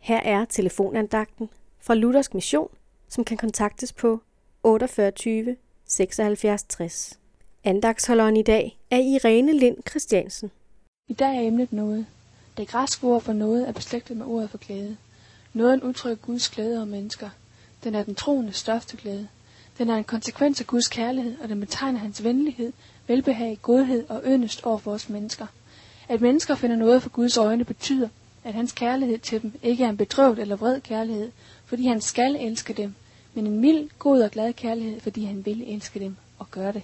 Her er telefonandagten fra Luthersk Mission, som kan kontaktes på 48 76 60. Andagsholderen i dag er Irene Lind Christiansen. I dag er emnet noget. Det græske ord for noget er beslægtet med ordet for glæde. Nåden udtrykker Guds glæde om mennesker. Den er den troende største glæde. Den er en konsekvens af Guds kærlighed, og den betegner hans venlighed, velbehag, godhed og yndest over for os mennesker. At mennesker finder noget for Guds øjne betyder, at hans kærlighed til dem ikke er en bedrøvet eller vred kærlighed, fordi han skal elske dem, men en mild, god og glad kærlighed, fordi han vil elske dem og gøre det.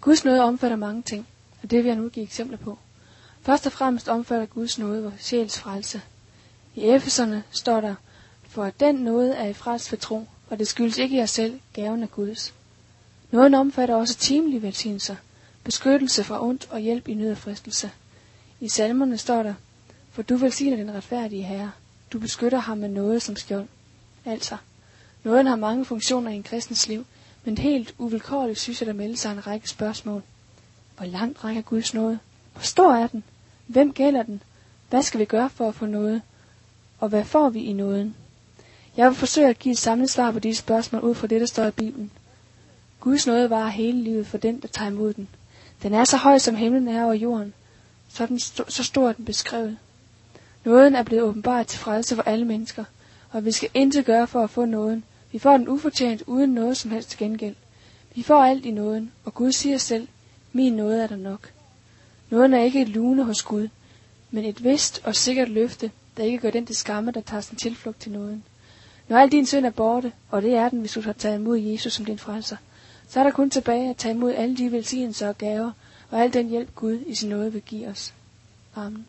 Guds nåde omfatter mange ting, og det vil jeg nu give eksempler på. Først og fremmest omfatter Guds nåde vores sjæls frelse. I Efeserne står der, for at den nåde er i frelst for tro, og det skyldes ikke jer selv, gaven af Guds. Nåden omfatter også timelige velsignelser, beskyttelse fra ondt og hjælp i nød og fristelse. I salmerne står der, for du velsigner den retfærdige herre. Du beskytter ham med noget som skjold. Altså, nåden har mange funktioner i en kristens liv, men helt uvilkårligt synes jeg, der melder sig en række spørgsmål. Hvor langt rækker Guds nåde? Hvor stor er den? Hvem gælder den? Hvad skal vi gøre for at få noget? Og hvad får vi i nåden? Jeg vil forsøge at give et samlet svar på disse spørgsmål ud fra det, der står i Bibelen. Guds nåde varer hele livet for den, der tager imod den. Den er så høj, som himlen er over jorden. Så, den st- så stor er den beskrevet. Nåden er blevet åbenbart til frelse for alle mennesker, og vi skal intet gøre for at få nåden. Vi får den ufortjent uden noget som helst gengæld. Vi får alt i nåden, og Gud siger selv, min nåde er der nok. Nåden er ikke et lune hos Gud, men et vist og sikkert løfte, der ikke gør den til skamme, der tager sin tilflugt til nåden. Når al din synd er borte, og det er den, hvis du har taget imod Jesus som din frelser, så er der kun tilbage at tage imod alle de velsignelser og gaver, og al den hjælp Gud i sin nåde vil give os. Amen.